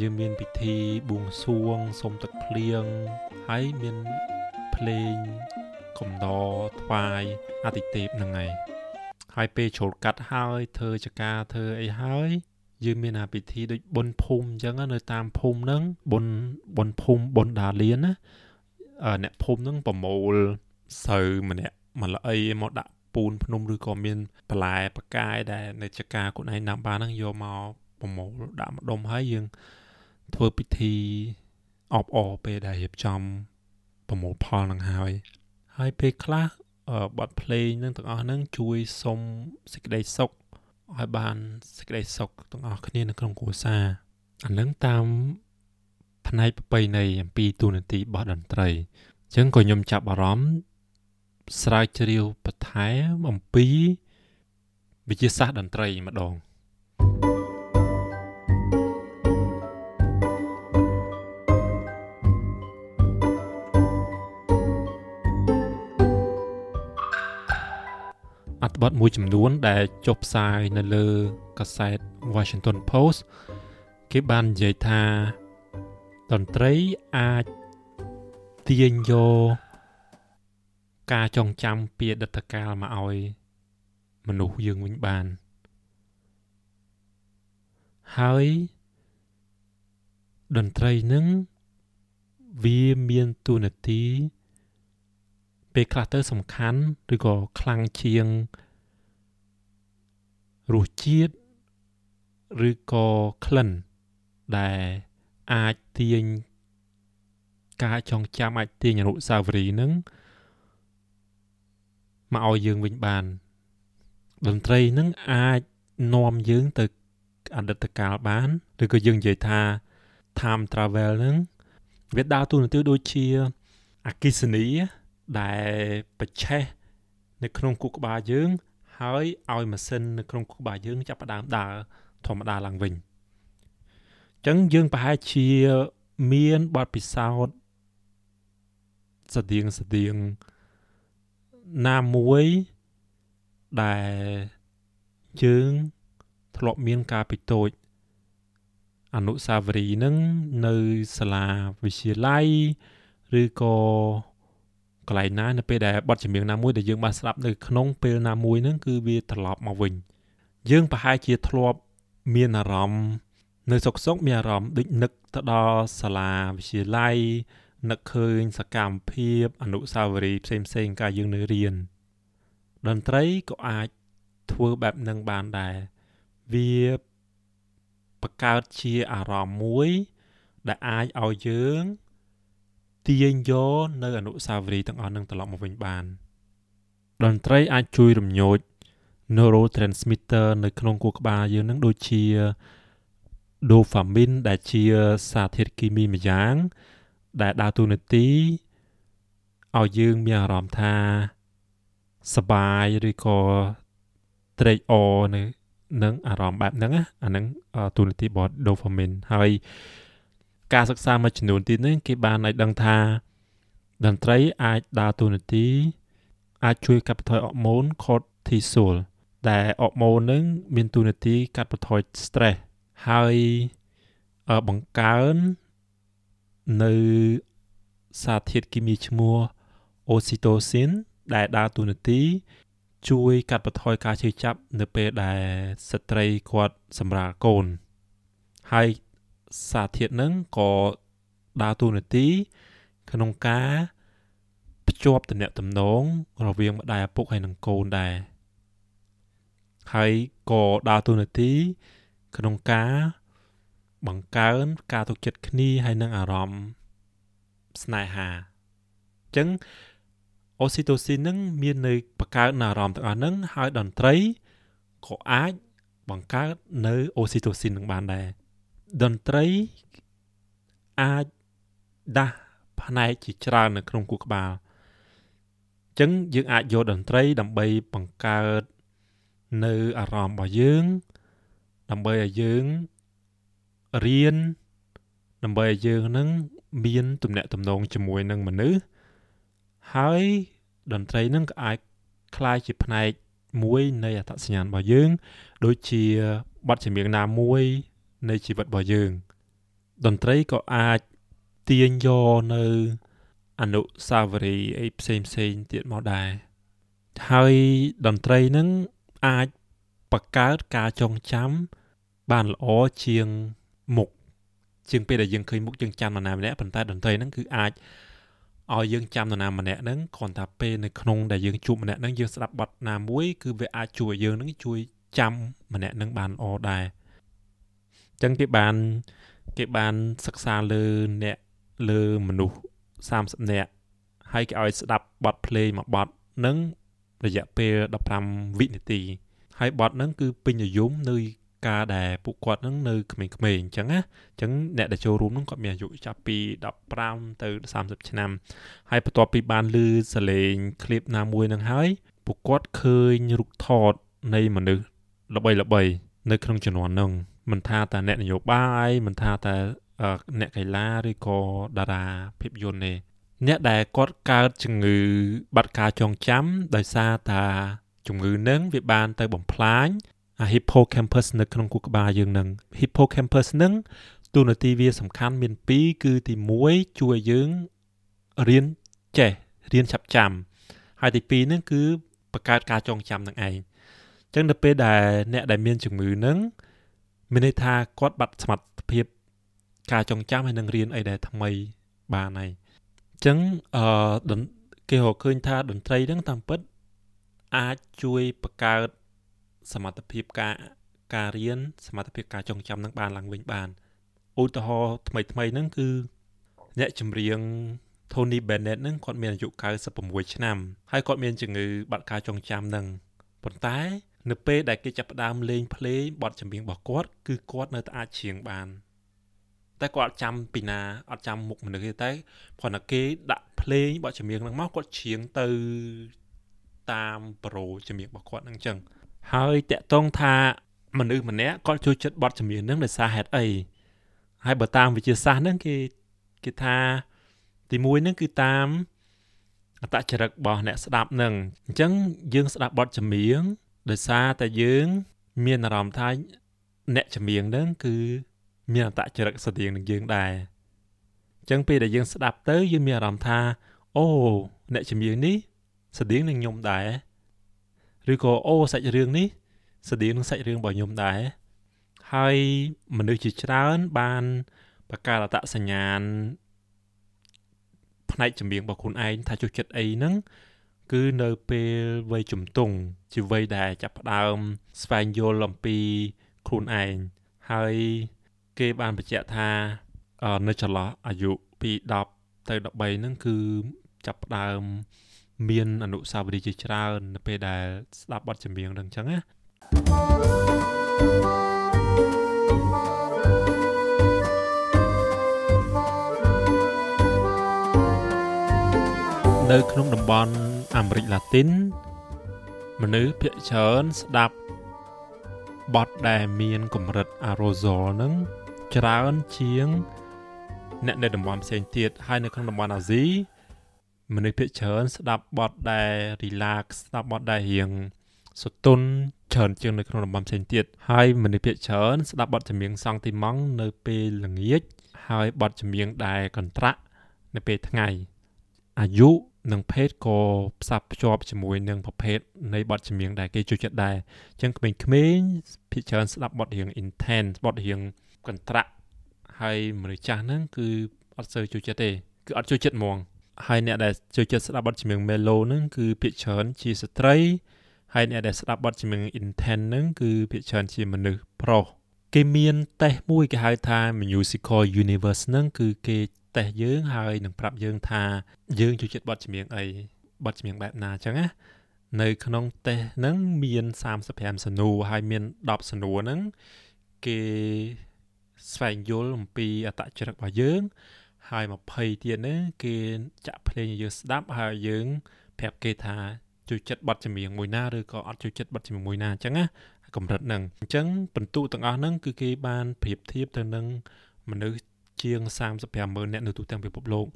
យើងមានពិធីបួងសួងសុំទឹកភ្លៀងហើយមានភ្លេងកំដរថ្វាយអតិទេពហ្នឹងហើយហើយពេលជ្រុលកាត់ហើយធ្វើចកាធ្វើអីហើយ យើងមានអាពិធីដូចបុណ្យភូមិអញ្ចឹងនៅតាមភូមិហ្នឹងបុណ្យបុណ្យភូមិបុណ្យដាលៀនណាអ្នកភូមិហ្នឹងប្រមូលស្រូវម្នាក់មកល្អីមកដាក់ពូនភ្នំឬក៏មានបន្លែបកាយដែលនៅចកាខ្លួនឯងណាំបានហ្នឹងយកមកប្រមូលដាក់ម្ដុំហើយយើងធ្វើពិធីអបអរពេលដែលរៀបចំប្រមូលផលនឹងហើយហើយពេលខ្លះបទភ្លេងនឹងទាំងអស់ហ្នឹងជួយសុំសេចក្តីសុខ ឲ្យបានសេចក្តីសុខទាំងអស់គ្នានៅក្នុងគ្រួសារអានឹងតាមផ្នែកប្រពៃណីអំពីទូនាទីរបស់តន្ត្រីអញ្ចឹងក៏ខ្ញុំចាប់អារម្មណ៍ស្រាវជ្រាវបន្ថែមអំពីវិទ្យាសាស្ត្រតន្ត្រីម្ដង ត្ថបទមួយចំនួន ដែលចុះផ្សាយនៅលើកាសែត Washington Post គេបាននិយាយថាតន្ត្រីអាចទាញយកការចងចាំពីអតីតកាលមកឲ្យមនុស្សយើងវិញបានហើយតន្ត្រីនឹងវាមានទូនាទី ពេលខ្លះទៅសំខាន់ឬក៏ខ្លាំងជាងរសជាតិឬក៏ក្លិនដែលអាចទាញការចងចាំអាចទាញអនុស្សាវរីយ៍នឹងមកឲ្យយើងវិញបានតន្ត្រីនឹងអាចនាំយើងទៅអតីតកាលបានឬក៏យើងនិយាយថា time travel នឹងវាដើរតួនាទីដូចជាអគិសនី ដែលបច្ឆេះនៅក្នុងគូក្បាលយើង ហើយឲ្យម៉ាស៊ីននៅក្នុងគូក្បាលយើងចាប់ផ្ដើមដើរធម្មតាឡើងវិញអញ្ចឹងយើងប្រហែលជាមានបទពិសោធន៍ស្តៀងស្តៀងណាមួយដែលយើងធ្លាប់មានការពីតូចអនុសាវរីយ៍នឹងនៅសាលាវិទ្យាល័យឬក៏ កន្លែងណានៅពេលដែលបទចម្រៀងណាមួយដែលយើងបានស្ដាប់នៅក្នុងពេលណាមួយហ្នឹងគឺវាត្រឡប់មកវិញយើងប្រហែលជាធ្លាប់មានអារម្មណ៍នៅសុកសុកមានអារម្មណ៍ដូចនឹកទៅដល់សាលាវិទ្យាល័យនឹកឃើញសកម្មភាពអនុស្សាវរីយ៍ផ្សេងផ្សេងកាលយើងនៅរៀនតន្ត្រីក៏អាចធ្វើបែបនឹងបានដែរវាបង្កើតជាអារម្មណ៍មួយដែលអាចឲ្យយើង ទាញយកនៅអនុស្សាវរីយ៍ទាំងអស់នឹងត្រឡប់មកវិញបាន តន្ត្រីអាចជួយរំញោច neurotransmitter នៅក្នុងខួរក្បាលយើងនឹងដូចជា dopamine ដែលជាសារធាតុគីមីម្យ៉ាង ដែលដើរតួនាទីឲ្យយើងមានអារម្មណ៍ថាសបាយឬក៏ត្រេកអរនៅនឹងអារម្មណ៍បែបហ្នឹងអាហ្នឹងទូនាទីរបស់ dopamine ហើយ ការសិក្សាមួយចំនួនទៀតនេះគេបានឲ្យដឹងថាតន្ត្រីអាចដើរតួនាទីអាចជួយកាត់បន្ថយអរម៉ូន cortisol ដែលអរម៉ូននឹងមានតួនាទីកាត់បន្ថយ stress ហើយបង្កើននៅសារធាតុគីមីឈ្មោះ oxytocin ដែលដើរតួនាទី ជួយកាត់បន្ថយការឈឺចាប់ នៅពេលដែលស្ត្រីគាត់សម្រាលកូនហើយ សារធាតុហ្នឹងក៏ដើរតួនាទីក្នុងការភ្ជាប់តំណែងតំណងរវាងម្ដាយឪពុកហើយនិងកូនដែរហើយក៏ដើរតួនាទីក្នុងការបង្កើនការទុកចិត្តគ្នាហើយនិងអារម្មណ៍ស្នេហាអញ្ចឹងអូស៊ីតូស៊ីននឹងមាននៅបង្កើតអារម្មណ៍ទាំងអស់ហ្នឹងហើយតន្ត្រីក៏អាចបង្កើតនៅអូស៊ីតូស៊ីននឹងបានដែរ តន្ត្រីអាចដាស់ផ្នែកជាច្រើននៅក្នុងគូក្បាលអញ្ចឹងយើងអាចយកតន្ត្រីដើម្បីបង្កើតនៅអារម្មណ៍របស់យើងដើម្បីឲ្យយើងរៀនដើម្បីឲ្យយើងនឹងមានទំនាក់ទំនងជាមួយនឹងមនុស្សហើយតន្ត្រីនឹងក៏អាចคล้ายជាផ្នែកមួយនៃអត្តសញ្ញាណរបស់យើង ដូចជាបទចម្រៀងណាមួយ នៃជីវិតរបស់យើង តន្ត្រីក៏អាចទាញយកនៅអនុស្សាវរីយ៍អីផ្សេងផ្សេងទៀតមកដែរហើយតន្ត្រីនឹងអាចបង្កើតការចងចាំបានល្អជាងមុខជាងពេលដែលយើងឃើញមុខយើងចាំនរណាម្នាក់ប៉ុន្តែតន្ត្រីហ្នឹងគឺអាចឲ្យយើងចាំនរណាម្នាក់ហ្នឹងគ្រាន់តែពេលនៅក្នុងដែលយើងជួបម្នាក់ហ្នឹងយើងស្ដាប់បទណាមួយគឺវាអាចជួយយើងហ្នឹងជួយចាំម្នាក់ហ្នឹងបានល្អដែរអញ្ចឹងគេបានគេបានសិក្សាលើអ្នកលើមនុស្ស30នាក់ហើយគេឲ្យស្ដាប់បទភ្លេងមួយបទនឹងរយៈពេល15វិនាទី ហើយបទហ្នឹងគឺពេញនិយមនៅការដែលពួកគាត់ហ្នឹងនៅក្មេងៗអញ្ចឹងណាអញ្ចឹងអ្នកដែលចូលរួមហ្នឹងគាត់មានអាយុចាប់ពី15ទៅ30ឆ្នាំហើយបន្ទាប់ពីបានឮសលេងឃ្លីបណាមួយហ្នឹងហើយពួកគាត់ឃើញរូបថតនៃមនុស្សល្បីល្បីនៅក្នុងជំនាន់ហ្នឹង មិនថាតែអ្នកនយោបាយមិនថាតែអ្នកកីឡាឬក៏តារាភាពយន្តទេអ្នកដែលគាត់កើតជំងឺបាត់ការចងចាំដោយសារតាជំងឺនឹងវាបានទៅបំផ្លាញ hippocampus នៅក្នុងខួរក្បាលយើងនឹង hippocampus នឹងទូនាទីវាសំខាន់មាន2គឺទី1ជួយយើងរៀនចេះរៀនឆាប់ចាំហើយទី2ហ្នឹងគឺបង្កើតការចងចាំនឹងឯងអញ្ចឹងនៅពេលដែលអ្នកដែលមានជំងឺហ្នឹង មានន័យថាគាត់បាត់សមត្ថភាពការចងចាំហើយនឹងរៀនអីដែលថ្មីបានហើយអញ្ចឹងអឺគេរកឃើញថាតន្ត្រីហ្នឹងតាមពិតអាចជួយបង្កើតសមត្ថភាពការការរៀនសមត្ថភាពការចងចាំនឹងបានឡើងវិញបានឧទាហរណ៍ថ្មីថ្មីហ្នឹងគឺអ្នកចម្រៀង Tony Bennett ហ្នឹងគាត់មានអាយុ96ឆ្នាំហើយគាត់មានជំងឺបាត់ការចងចាំហ្នឹងប៉ុន្តែ នៅពេលដែលគេចាប់ផ្ដើមលេងភ្លេងបទចម្រៀងរបស់គាត់គឺគាត់នៅតែអាចច្រៀងបាន តែគាត់អត់ចាំពីណាអត់ចាំមុខមនុស្សទេតែព្រោះតែគេដាក់ភ្លេងបទចម្រៀងហ្នឹងមកគាត់ច្រៀងទៅតាមប្រូចម្រៀងរបស់គាត់ហ្នឹងអញ្ចឹងហើយតកតងថាមនុស្សម្នាក់គាត់ចូលចិត្តបទចម្រៀងហ្នឹងដោយសារហេតុអីហើយបើតាមវិទ្យាសាស្ត្រហ្នឹងគេគេថាទី1ហ្នឹងគឺតាមអតចរិតរបស់អ្នកស្ដាប់ហ្នឹងអញ្ចឹងយើងស្ដាប់បទចម្រៀង ដោយសារតែយើង មានអារម្មណ៍ថាអ្នកចម្រៀងហ្នឹងគឺមានអតចរិតស្តៀងនឹងយើងដែរអញ្ចឹងពេលដែលយើងស្ដាប់ទៅយើងមានអារម្មណ៍ថាអូអ្នកចម្រៀងនេះស្តៀងនឹងខ្ញុំដែរឬក៏អូសាច់រឿងនេះស្តៀងនឹងសាច់រឿងរបស់ខ្ញុំដែរហើយមនុស្សជាច្រើនបានបកកើតអត្តសញ្ញាណផ្នែកចម្រៀងរបស់ខ្លួនឯងថាចូលចិត្តអីហ្នឹង គឺនៅពេលវ័យជំទង់ជាវ័យដែលចាប់ផ្ដើមស្វែងយល់អំពីខ្លួនឯងហើយគេបានបញ្ជាក់ថានៅចន្លោះអាយុពី10ទៅ13ហ្នឹងគឺចាប់ផ្ដើមមានអនុស្សាវរីយ៍ជាច្រើននៅពេលដែលស្ដាប់បទចម្រៀងហ្នឹងអញ្ចឹងណានៅក្នុងតំបន់ អាមេរិកឡាទីនមនុស្សភាគច្រើនស្ដាប់បទដែលមានកម្រិតអារ៉ូហ្សលហ្នឹងច្រើនជាងអ្នកនៅតំបន់ផ្សេងទៀតហើយនៅក្នុងតំបន់អាស៊ីមនុស្សភាគច្រើនស្ដាប់បទដែល relax ស្ដាប់បទដែលរៀងសទន់ច្រើនជាងនៅក្នុងតំបន់ផ្សេងទៀតហើយមនុស្សភាគច្រើនស្ដាប់បទចម្រៀងសង់ទីម៉ង់នៅពេលល្ងាចហើយបទចម្រៀងដែលកន្ត្រាក់នៅពេលថ្ងៃអាយុ និងភេទក៏ផ្សារភ្ជាប់ជាមួយនឹងប្រភេទនៃបទចម្រៀងដែលគេចូលចិត្តដែរអញ្ចឹងក្មេងៗភាគច្រើនស្ដាប់បទរៀង intense បទរៀងកន្ត្រាក់ហើយមនុស្សចាស់ហ្នឹងគឺអត់សូវចូលចិត្តទេគឺអត់ចូលចិត្តហ្មងហើយអ្នកដែលចូលចិត្តស្ដាប់បទចម្រៀង mellow ហ្នឹងគឺភាគច្រើនជាស្ត្រីហើយអ្នកដែលស្ដាប់បទចម្រៀង intense ហ្នឹងគឺភាគច្រើនជាមនុស្សប្រុសគេមានតេស្តមួយគេហៅថា musical universe ហ្នឹងគឺគេ តេស្តយើងហើយនឹងប្រាប់យើងថាយើងចូលចិត្តបទចម្រៀងអីបទចម្រៀងបែបណាអញ្ចឹងណានៅក្នុងតេស្តហ្នឹងមាន35សំណួរហើយមាន10សំណួរហ្នឹងគេស្វែងយល់អំពីអត្តចរិតរបស់យើង ហើយ20ទៀតហ្នឹងគេចាក់ភ្លេងឲ្យយើងស្ដាប់ហើយយើងប្រាប់គេថាជួយចិត្តបတ်ចម្រៀងមួយណាឬក៏អត់ជួយចិត្តបတ်ចម្រៀងមួយណាអញ្ចឹងណាកម្រិតហ្នឹងអញ្ចឹងបន្ទុទាំងអស់ហ្នឹងគឺគេបានប្រៀបធៀបទៅនឹងមនុស្ស ជាង35ម៉ឺនអ្នកនៅទូទាំងពិភពលោក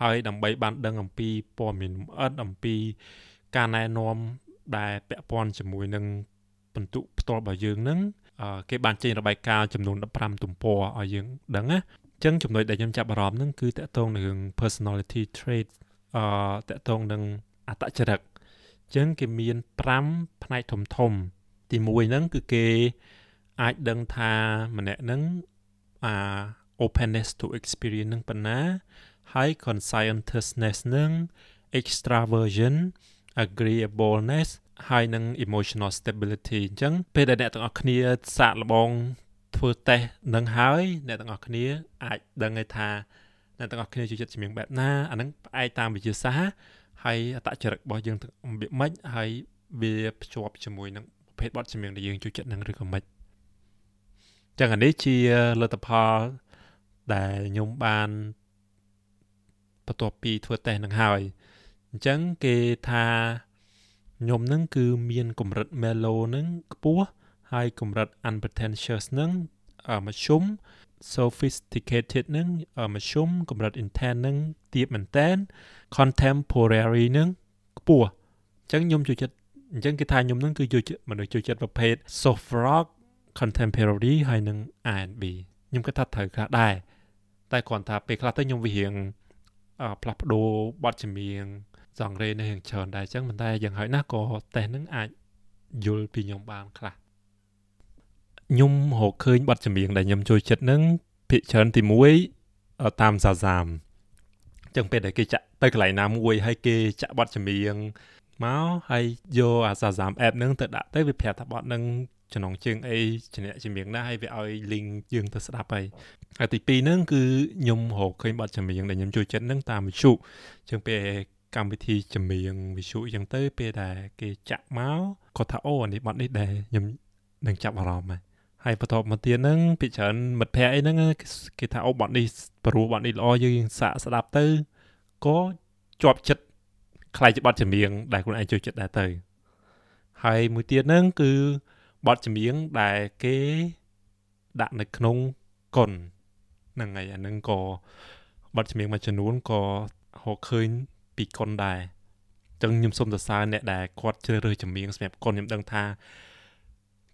ហើយដើម្បីបានដឹងអំពីព័ត៌មានលម្អិតអំពីការណែនាំដែលពាក់ព័ន្ធជាមួយនឹងបន្ទុកផ្ទាល់របស់យើងហ្នឹងគេបានចេញរបាយការណ៍ចំនួន15ទំព័រឲ្យយើងដឹងណាចឹងចំណុចដែលខ្ញុំចាប់អារម្មណ៍ហ្នឹងគឺតកតងនឹង personality trait អឺតកតងនឹងអត្តចរិតចឹងគេមាន5ផ្នែកធំធំ ទី1ហ្នឹងគឺគេអាចដឹងថាម្នាក់ហ្នឹងអា openness to experience នឹងប៉ុណ្ណាហើយ conscientiousness នឹង extraversion agreeableness ហើយនឹង emotional stability អញ្ចឹងពេលដែលអ្នកទាំងអស់គ្នាសាកល្បងធ្វើតេស្តនឹងហើយអ្នកទាំងអស់គ្នាអាចដឹងឯថាអ្នកទាំងអស់គ្នាចូលចិត្តចម្រៀងបែបណាអាហ្នឹងផ្អែកតាមវិទ្យាសាស្ត្រហើយអត្តចរិតរបស់យើងរបៀបម៉េចហើយវាភ្ជាប់ជាមួយនឹងប្រភេទបទចម្រៀងដែលយើងចូលចិត្តនឹងឬក៏ម៉េចចឹងអានេះជាលទ្ធផល ដែលខ្ញុំបានបន្ទាប់ពីធ្វើតេស្តនឹងហើយអញ្ចឹងគេថាខ្ញុំនឹងគឺមានកម្រិត mellow នឹងខ្ពស់ហើយកម្រិត unpretentious នឹងមធ្យម sophisticated នឹងមធ្យមកម្រិត intense នឹងទាបមែនតែន contemporary នឹងខ្ពស់អញ្ចឹងខ្ញុំចូលចិត្តអញ្ចឹងគេថាខ្ញុំនឹងគឺចូលចិត្តមនុស្សចូលចិត្តប្រភេទ soft rock contemporary ហើយនឹង R&B ខ្ញុំគិតថាត្រូវខ្លះដែរ តែគ្រាន់តែពេលខ្លះទៅខ្ញុំវារៀងផ្លាស់ប្ដូរបទចម្រៀងសង្រេនៅរៀងច្រើនដែរអញ្ចឹងប៉ុន្តែយ៉ាងហើយណាស់ក៏តេស្តនឹងអាចយល់ពីខ្ញុំបានខ្លះខ្ញុំរកឃើញបទចម្រៀងដែលខ្ញុំចូលចិត្តនឹងភាគច្រើនទី1តាមសាសាមចឹងពេលដែលគេចាក់ទៅកន្លែងណាមួយហើយគេចាក់បទចម្រៀងមកហើយយកអាសាសាម app ហ្នឹងទៅដាក់ទៅវាប្រាប់ថាបទហ្នឹងចំណងជើងអីជំនះចម្រៀងណាហើយវាឲ្យ link យើងទៅស្ដាប់ហើយ ហើយទី2ហ្នឹងគឺខ្ញុំរកឃើញបទចម្រៀងដែលខ្ញុំចូលចិត្តហ្នឹងតាមវិទ្យុចឹងពេលកម្មវិធីចម្រៀងវិទ្យុអញ្ចឹងទៅ ពេលដែលគេចាក់មកគាត់ថាអូនេះបទនេះដែលខ្ញុំនឹងចាប់អារម្មណ៍ហើយហើយបន្ទាប់មកទៀតហ្នឹងពីច្រើនមិត្តភ័ក្តិអីហ្នឹងគេថាអូបទនេះព្រោះបទនេះល្អយើងសាកស្ដាប់ទៅក៏ជាប់ចិត្តខ្លាយជាបទចម្រៀងដែលខ្លួនឯងចូលចិត្តដែរទៅហើយមួយទៀតហ្នឹងគឺបទចម្រៀងដែលគេដាក់នៅក្នុងកុនហ្នឹងហើយអាហ្នឹងក៏បទចម្រៀងមួយចំនួនក៏រកឃើញពីកុនដែរចឹងខ្ញុំសូមសរសើរអ្នកដែលគាត់ជ្រើសរើសចម្រៀងសម្រាប់កុនខ្ញុំដឹងថា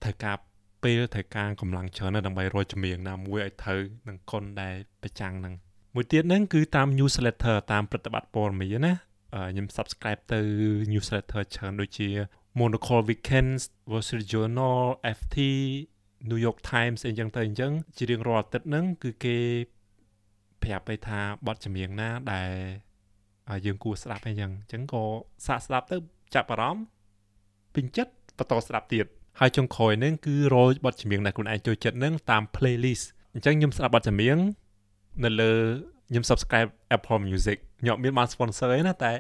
ត្រូវការពេលត្រូវការកម្លាំងច្រើនណាស់ដើម្បីរកចម្រៀងណាមួយឲ្យត្រូវនឹងកុនដែលប្រចាំងហ្នឹងមួយទៀតហ្នឹងគឺតាម newsletter តាមប្រតិបត្តិព័ត៌មានណាខ្ញុំ subscribe ទៅ newsletter ច្រើនដូចជា Monocle Weekends Wall Street Journal FT New York Times អីចឹងទៅអញ្ចឹងជារៀងរាល់អាទិត្យហ្នឹងគឺគេប្រាប់ឲ្យថាបទចម្រៀងណាដែលយើងគួរស្ដាប់អីចឹងអញ្ចឹងក៏សាកស្ដាប់ទៅចាប់អារម្មណ៍ពេញចិត្តបន្តស្ដាប់ទៀតហើយចុងក្រោយហ្នឹងគឺរយបទចម្រៀងដែលខ្លួនឯងចូលចិត្តហ្នឹងតាម playlist អញ្ចឹងខ្ញុំស្ដាប់បទចម្រៀងនៅលើខ្ញុំ subscribe Apple Music ខ្ញុំមានបាន sponsor ឯណាតែ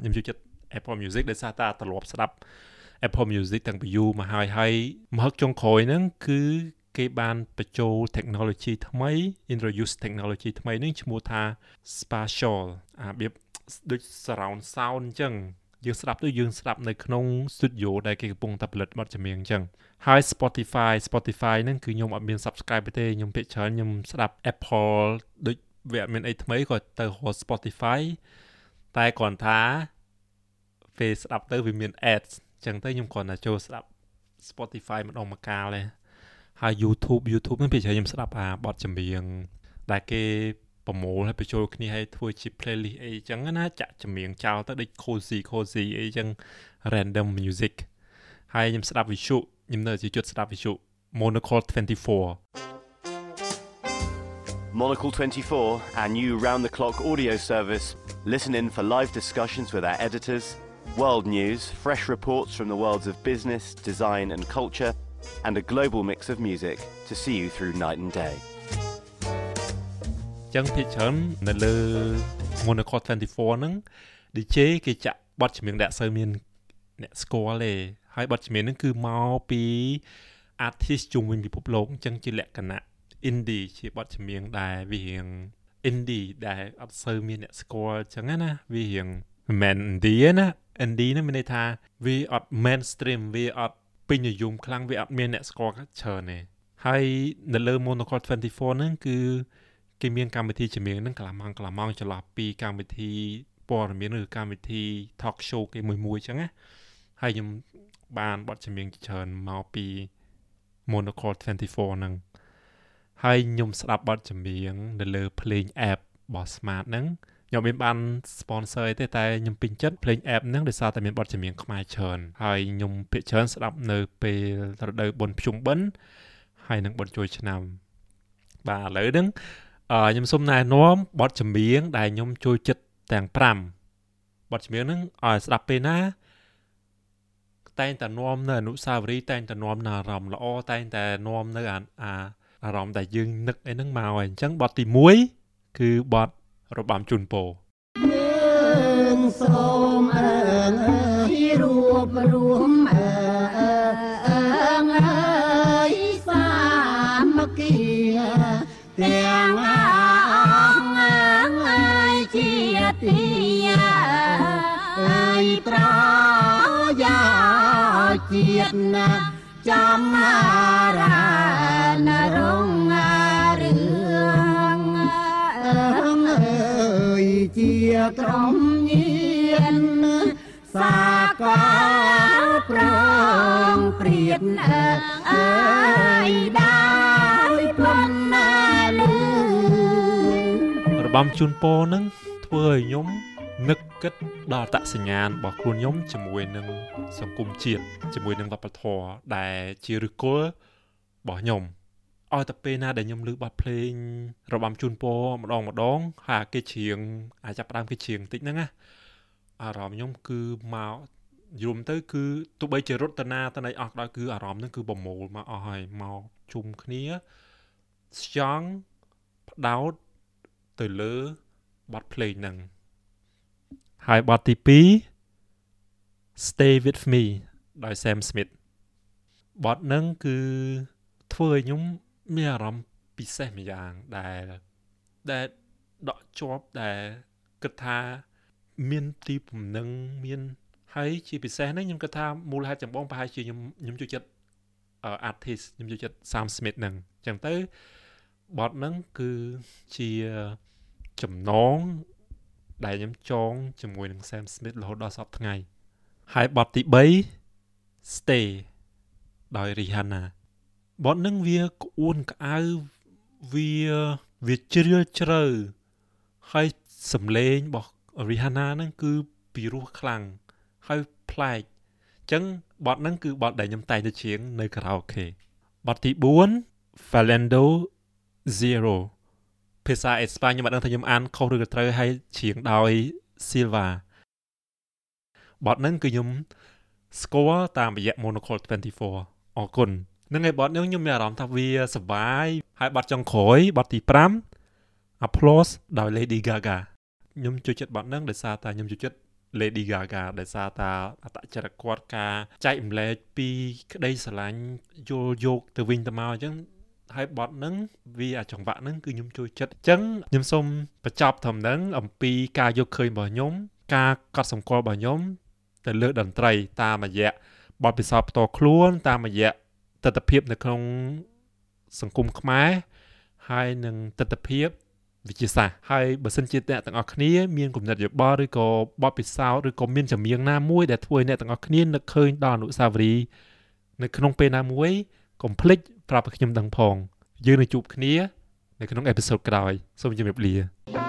ខ្ញុំចូលចិត្ត Apple Music ដោយសារតែទ្រលាប់ស្ដាប់ Apple Music តាំងពីយូរមកហើយហើយមហឹកចុងក្រោយហ្នឹងគឺគេបានបញ្ចូល technology ថ្មី introduce technology ថ្មីនេះឈ្មោះថា spatial អារបៀបដូច surround sound អញ្ចឹងយើងស្ដាប់ទៅយើងស្ដាប់នៅក្នុង studio ដែលគេកំពុងតែផលិតបទចម្រៀងអញ្ចឹងហើយ Spotify Spotify ហ្នឹងគឺខ្ញុំអត់មាន subscribe ទេខ្ញុំភាគច្រើនខ្ញុំស្ដាប់ Apple ដូចវាអត់មានអីថ្មីក៏ទៅរក Spotify តែគ្រាន់ថាពេលស្ដាប់ទៅវាមាន ads អញ្ចឹងទៅខ្ញុំគ្រាន់តែចូលស្ដាប់ Spotify ម្ដងម្កាលទេហើយ YouTube YouTube ហ្នឹងភាគច្រើនខ្ញុំស្ដាប់អាបទចម្រៀងដែលគេប្រមូលហើយបញ្ចូលគ្នាឲ្យធ្វើជា playlist អីចឹងណាចាក់ចម្រៀងចោលទៅដូច cozy cozy អីចឹង random music ហើយខ្ញុំស្ដាប់វិទ្យុខ្ញុំនៅជាជុតស្ដាប់វិទ្យុ Monocle 24 Monocle 24, our new round the clock audio service. Listen in for live discussions with our editors, world news, fresh reports from the worlds of business, design, and culture, and a global mix of music to see you through night and day. ចឹងភាគច្រើននៅលើ Monaco 24ហ្នឹង DJ គេចាក់បទចម្រៀងដែលអត់សូវមានអ្នកស្គាល់ទេហើយបទចម្រៀងហ្នឹងគឺមកពី artist ជុំវិញពិភពលោកអញ្ចឹងជាលក្ខណៈ indie ជាបទចម្រៀងដែលវារៀង indie ដែលអត់សូវមានអ្នកស្គាល់អញ្ចឹងណាវារៀង មិនមែន indie ណា indie ហ្នឹងមានន័យថាវាអត់ mainstream វាអត់ពេញនិយមខ្លាំងវាអត់មានអ្នកស្គាល់ច្រើនទេហើយនៅលើ Monocle 24ហ្នឹងគឺគេមានកម្មវិធីចម្រៀងហ្នឹងកន្លះម៉ោងកន្លះម៉ោងចន្លោះពីកម្មវិធីព័ត៌មានឬកម្មវិធី talk show គេមួយមួយអញ្ចឹងណាហើយខ្ញុំបានបទចម្រៀងច្រើនមកពី Monocle 24ហ្នឹងហើយខ្ញុំស្ដាប់បទចម្រៀងនៅលើភ្លេង app របស់ Smart ហ្នឹង ខ្ញុំមានបាន sponsor ទេតែខ្ញុំពេញចិត្តភ្លេង app ហ្នឹងដោយសារតែមានបទចម្រៀងខ្មែរច្រើនហើយខ្ញុំភាគច្រើនស្ដាប់នៅពេលរដូវបុណ្យភ្ជុំបិណ្ឌហើយនឹងបុណ្យចូលឆ្នាំបាទឥឡូវហ្នឹងខ្ញុំសូមណែនាំបទចម្រៀងដែលខ្ញុំចូលចិត្តទាំង5បទចម្រៀងហ្នឹងឲ្យស្ដាប់ពេលណាតែងតែនាំនៅអនុស្សាវរីយ៍តែងតែនាំនៅអារម្មណ៍ល្អតែងតែនាំនៅអាអាអារម្មណ៍ដែលយើងនឹកអីហ្នឹងមកហើយអញ្ចឹងបទទី1គឺបទ របាំជូនពរយើងសូមអើងអើយរួបរួមអើអើងអើយសាមគ្គីទាំងអស់អើយជាទីអើយប្រយោជាតិណាចំរា ក្រុមញៀនសាកោប្រងព្រៀតអើយដោយព្រមណាលឺរបាំជូនពរនឹងធ្វើឲ្យខ្ញុំនឹកគិតដល់តសញ្ញាណរបស់ខ្លួនខ្ញុំជាមួយនឹងសង្គមជាតិជាមួយនឹងវប្បធម៌ដែលជាឫសគល់របស់ខ្ញុំ ឲ្យតែពេលណាដែលខ្ញុំលើកបទភ្លេងរបាំជូនពរម្ដងម្ដងហើយគេច្រៀងអាចចាប់ផ្ដើមគេច្រៀងតិចហ្នឹងណាអារម្មណ៍ខ្ញុំគឺមកយំទៅគឺទោះបីជារត់តាណាតណៃអស់ដល់គឺអារម្មណ៍ហ្នឹងគឺប្រមូលមកអស់ហើយមកជុំគ្នាស្យងផ្ដោតទៅលើបទភ្លេងហ្នឹងហើយបទទី2 Stay with me ដោយ Sam Smith បទហ្នឹងគឺធ្វើឲ្យខ្ញុំ មានអារម្មណ៍ពិសេសម្យ៉ាងដែលដែលដកជាប់ដែលគិតថាមានទីពំនឹងមានហើយជាពិសេសហ្នឹងខ្ញុំគិតថាមូលហេតុចម្បងប្រហែលជាខ្ញុំខ្ញុំចូលចិត្ត artist ខ្ញុំចូលចិត្ត Sam Smith ហ្នឹងអញ្ចឹងទៅបទហ្នឹងគឺជាចំណងដែលខ្ញុំចងជាមួយនឹង Sam Smith រហូតដល់សពថ្ងៃហើយបទទី3 Stay ដោយ Rihanna បទនឹងវាក្អួនក្អៅវាវាជ្រាលជ្រៅហើយសំឡេងរបស់ Rihanna ហ្នឹងគឺពីរោះខ្លាំងហើយប្លែកអញ្ចឹងបទហ្នឹងគឺបទដែលខ្ញុំតែងទៅច្រៀងនៅខារ៉ាអូខេបទទី4 Falendo Zero ភាសាអេស្ប៉ាញខ្ញុំមិនដឹងថាខ្ញុំអានខុសឬក៏ត្រូវហើយច្រៀងដោយ Silva បទហ្នឹងគឺខ្ញុំស្គាល់តាមរយៈ Monocle 24អរគុណ នឹងឯបទនេះខ្ញុំមានអារម្មណ៍ថាវាសប្បាយហើយបទចុងក្រោយបទទី5 Applause ដោយ Lady Gaga ខ្ញុំចូលចិត្តបទហ្នឹងដោយសារតែខ្ញុំចូលចិត្ត Lady Gaga ដោយសារតាអតចរិតគាត់ការចែករំលែកពីក្តីស្រឡាញ់យល់យោគទៅវិញទៅមកអញ្ចឹងហើយបទហ្នឹងវាអាចង្វាក់ហ្នឹងគឺខ្ញុំចូលចិត្តអញ្ចឹងខ្ញុំសូមបញ្ចប់ត្រឹមហ្នឹងអំពីការយកឃើញរបស់ខ្ញុំការកត់សម្គាល់របស់ខ្ញុំទៅលើតន្ត្រីតាមរយៈបទពិសោធន៍ផ្ទាល់ខ្លួនតាមរយៈ ទស្សនវិជ្ជានៅក្នុងសង្គមខ្មែរហើយនឹងទស្សនវិជ្ជាវិទ្យាសាស្ត្រហើយបើសិនជាអ្នកទាំងអស់គ្នាមានគំនិតយោបល់ឬក៏បទពិសោធន៍ឬក៏មានចម្រៀងណាមួយដែលធ្វើឲ្យអ្នកទាំងអស់គ្នានឹកឃើញដល់អនុស្សាវរីយ៍នៅក្នុងពេលណាមួយកុំភ្លេចប្រាប់ឲ្យខ្ញុំដឹងផងយើងនឹងជួបគ្នា នៅក្នុងអេពីសូតក្រោយសូមជម្រាបលា